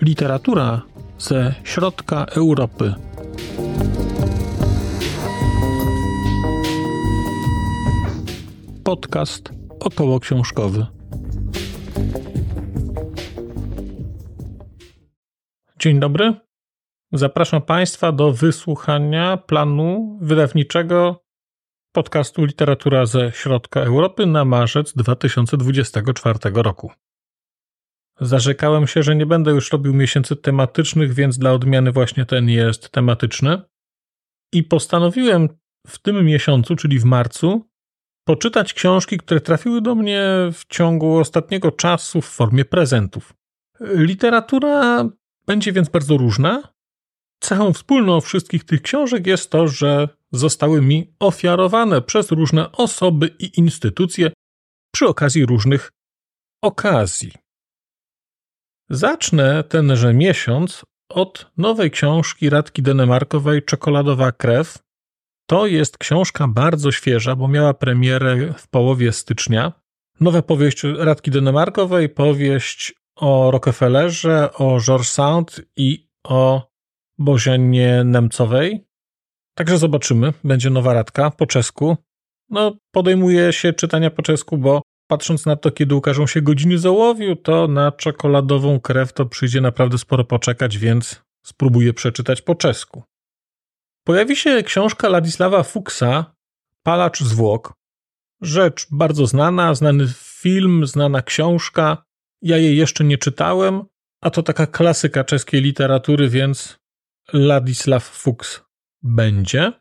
Literatura ze środka Europy. Podcast około książkowy. Dzień dobry. Zapraszam Państwa do wysłuchania planu wydawniczego podcastu Literatura ze Środka Europy na marzec 2024 roku. Zarzekałem się, że nie będę już robił miesięcy tematycznych, więc dla odmiany właśnie ten jest tematyczny. I postanowiłem w tym miesiącu, czyli w marcu, poczytać książki, które trafiły do mnie w ciągu ostatniego czasu w formie prezentów. Literatura będzie więc bardzo różna. Cechą wspólną wszystkich tych książek jest to, że zostały mi ofiarowane przez różne osoby i instytucje przy okazji różnych okazji. Zacznę tenże miesiąc od nowej książki Radki Denemarkowej Czekoladowa krew. To jest książka bardzo świeża, bo miała premierę w połowie stycznia. Nowa powieść Radki Denemarkowej, powieść o Rockefellerze, o George Sand i o Bożenie Nemcowej. Także zobaczymy, będzie nowa radka po czesku. No, podejmuję się czytania po czesku, bo patrząc na to, kiedy ukażą się godziny zołowiu, to na czekoladową krew to przyjdzie naprawdę sporo poczekać, więc spróbuję przeczytać po czesku. Pojawi się książka Ladisława Fuchsa, Palacz zwłok. Rzecz bardzo znana, znany film, znana książka. Ja jej jeszcze nie czytałem, a to taka klasyka czeskiej literatury, więc Ladisław Fuchs będzie.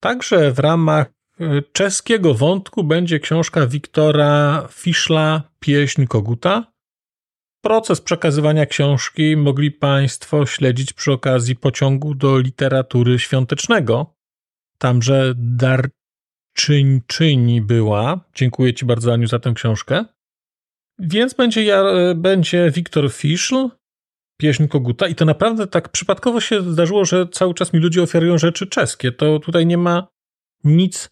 Także w ramach e, czeskiego wątku będzie książka Wiktora Fischla Pieśń Koguta. Proces przekazywania książki mogli Państwo śledzić przy okazji pociągu do literatury świątecznego. Tamże darczyńczyni była. Dziękuję Ci bardzo, Aniu, za tę książkę. Więc będzie, ja, e, będzie Wiktor Fischl, pieśń koguta i to naprawdę tak przypadkowo się zdarzyło, że cały czas mi ludzie ofiarują rzeczy czeskie. To tutaj nie ma nic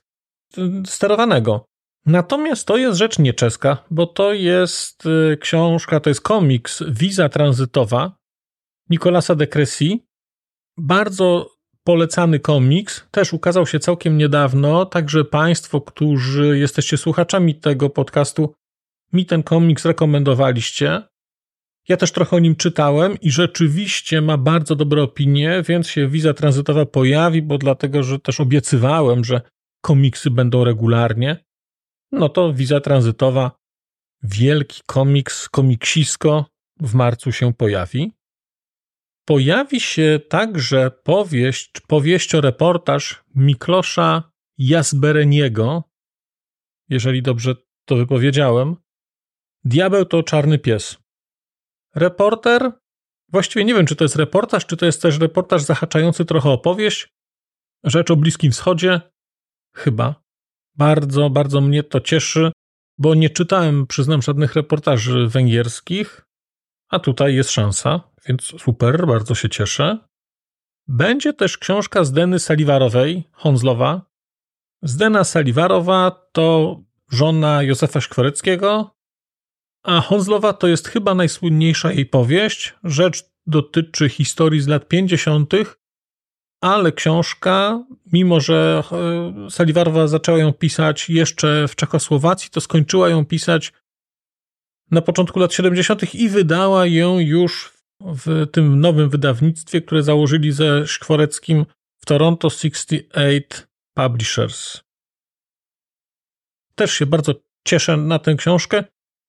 y, sterowanego. Natomiast to jest rzecz nieczeska, bo to jest y, książka, to jest komiks Wiza Tranzytowa Nicolasa de Cressy. Bardzo polecany komiks, też ukazał się całkiem niedawno, także Państwo, którzy jesteście słuchaczami tego podcastu, mi ten komiks rekomendowaliście. Ja też trochę o nim czytałem i rzeczywiście ma bardzo dobre opinie, więc się wiza tranzytowa pojawi, bo dlatego, że też obiecywałem, że komiksy będą regularnie. No to wiza tranzytowa, wielki komiks, komiksisko w marcu się pojawi. Pojawi się także powieść, powieścioreportaż Miklosza Jasbereniego, jeżeli dobrze to wypowiedziałem. Diabeł to czarny pies. Reporter, właściwie nie wiem, czy to jest reportaż, czy to jest też reportaż zahaczający trochę opowieść. Rzecz o Bliskim Wschodzie? Chyba. Bardzo, bardzo mnie to cieszy, bo nie czytałem, przyznam, żadnych reportaży węgierskich, a tutaj jest szansa, więc super, bardzo się cieszę. Będzie też książka z Deny Saliwarowej, Honzlowa. Zdena Saliwarowa to żona Józefa Szkwareckiego, a Honzlowa to jest chyba najsłynniejsza jej powieść. Rzecz dotyczy historii z lat 50., ale książka, mimo że e, Saliwarowa zaczęła ją pisać jeszcze w Czechosłowacji, to skończyła ją pisać na początku lat 70. i wydała ją już w tym nowym wydawnictwie, które założyli ze Szkworeckim w Toronto 68 Publishers. Też się bardzo cieszę na tę książkę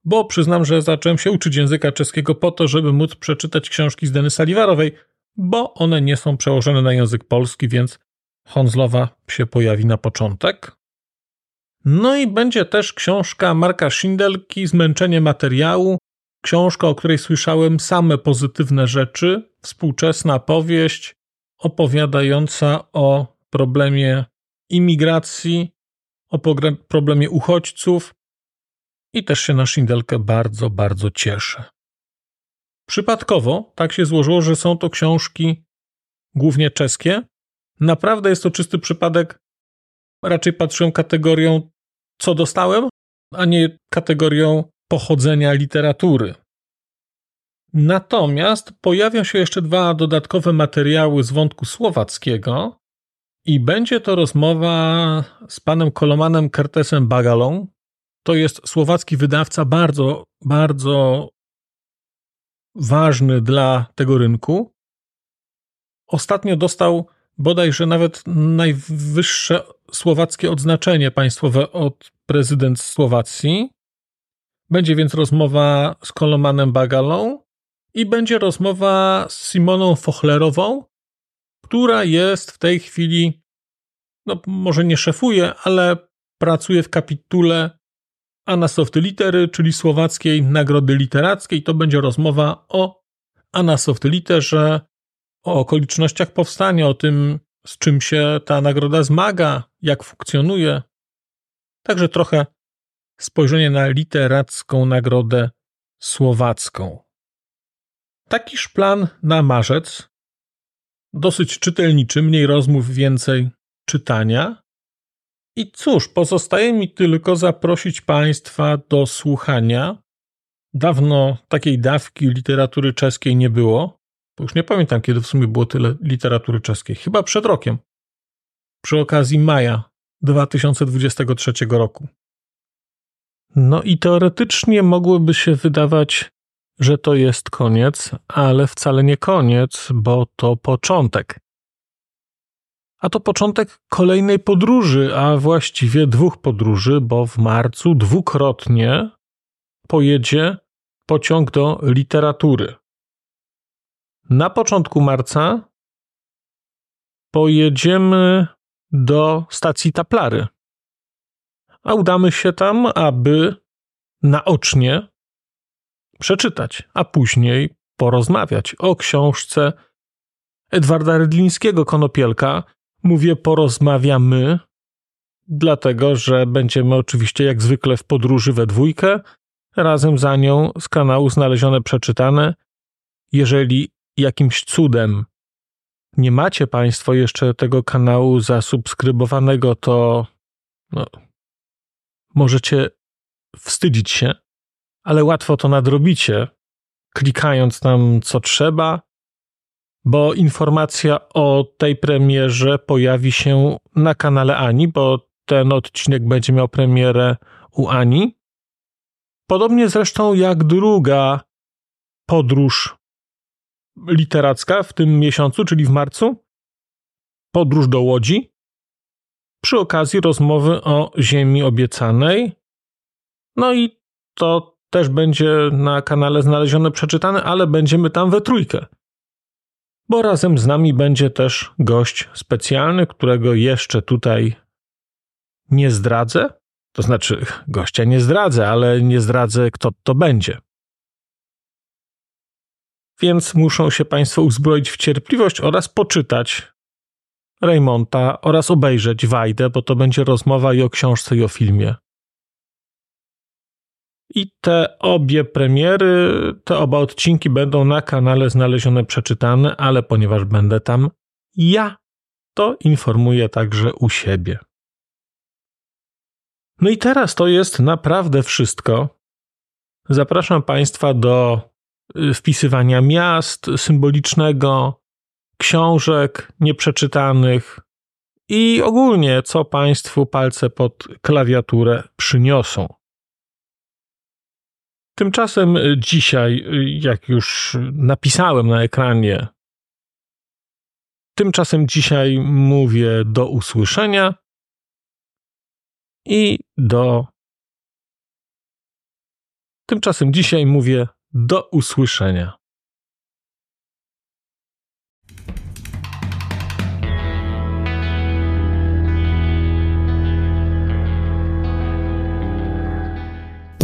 bo przyznam, że zacząłem się uczyć języka czeskiego po to, żeby móc przeczytać książki z Deny Saliwarowej, bo one nie są przełożone na język polski, więc Honzlowa się pojawi na początek. No i będzie też książka Marka Schindelki Zmęczenie materiału, książka, o której słyszałem same pozytywne rzeczy, współczesna powieść opowiadająca o problemie imigracji, o problemie uchodźców, i też się na Szindelkę bardzo, bardzo cieszę. Przypadkowo tak się złożyło, że są to książki głównie czeskie. Naprawdę jest to czysty przypadek. raczej patrzyłem kategorią, co dostałem, a nie kategorią pochodzenia literatury. Natomiast pojawią się jeszcze dwa dodatkowe materiały z wątku słowackiego i będzie to rozmowa z panem Kolomanem Kertesem Bagalą. To jest słowacki wydawca bardzo, bardzo ważny dla tego rynku. Ostatnio dostał bodajże nawet najwyższe słowackie odznaczenie państwowe od prezydent Słowacji. Będzie więc rozmowa z Kolomanem Bagalą i będzie rozmowa z Simoną Fochlerową, która jest w tej chwili, no może nie szefuje, ale pracuje w kapitule Anasoft Litery, czyli Słowackiej Nagrody Literackiej. To będzie rozmowa o Anasoft Literze, o okolicznościach powstania, o tym, z czym się ta nagroda zmaga, jak funkcjonuje. Także trochę spojrzenie na literacką nagrodę słowacką. Takiż plan na marzec. Dosyć czytelniczy, mniej rozmów, więcej czytania. I cóż, pozostaje mi tylko zaprosić Państwa do słuchania. Dawno takiej dawki literatury czeskiej nie było. Bo już nie pamiętam, kiedy w sumie było tyle literatury czeskiej. Chyba przed rokiem. Przy okazji maja 2023 roku. No i teoretycznie mogłoby się wydawać, że to jest koniec, ale wcale nie koniec, bo to początek. A to początek kolejnej podróży, a właściwie dwóch podróży, bo w marcu dwukrotnie pojedzie pociąg do literatury. Na początku marca pojedziemy do stacji Taplary. A udamy się tam, aby naocznie przeczytać, a później porozmawiać o książce Edwarda Rydlińskiego Konopielka. Mówię porozmawiamy, dlatego że będziemy oczywiście jak zwykle w podróży we dwójkę, razem za nią z kanału znalezione przeczytane. Jeżeli jakimś cudem nie macie Państwo jeszcze tego kanału zasubskrybowanego, to no, możecie wstydzić się, ale łatwo to nadrobicie, klikając tam co trzeba, bo informacja o tej premierze pojawi się na kanale Ani, bo ten odcinek będzie miał premierę u Ani. Podobnie zresztą jak druga podróż literacka w tym miesiącu, czyli w marcu. Podróż do Łodzi. Przy okazji rozmowy o Ziemi Obiecanej. No i to też będzie na kanale znalezione, przeczytane, ale będziemy tam we trójkę. Bo razem z nami będzie też gość specjalny, którego jeszcze tutaj nie zdradzę. To znaczy, gościa nie zdradzę, ale nie zdradzę, kto to będzie więc muszą się Państwo uzbroić w cierpliwość oraz poczytać Raymonta oraz obejrzeć Wajdę, bo to będzie rozmowa i o książce, i o filmie. I te obie premiery, te oba odcinki będą na kanale znalezione przeczytane, ale ponieważ będę tam ja, to informuję także u siebie. No i teraz to jest naprawdę wszystko. Zapraszam Państwa do Y, wpisywania miast symbolicznego, książek nieprzeczytanych i ogólnie co Państwu palce pod klawiaturę przyniosą. Tymczasem dzisiaj, jak już napisałem na ekranie, tymczasem dzisiaj mówię do usłyszenia i do. Tymczasem dzisiaj mówię do usłyszenia.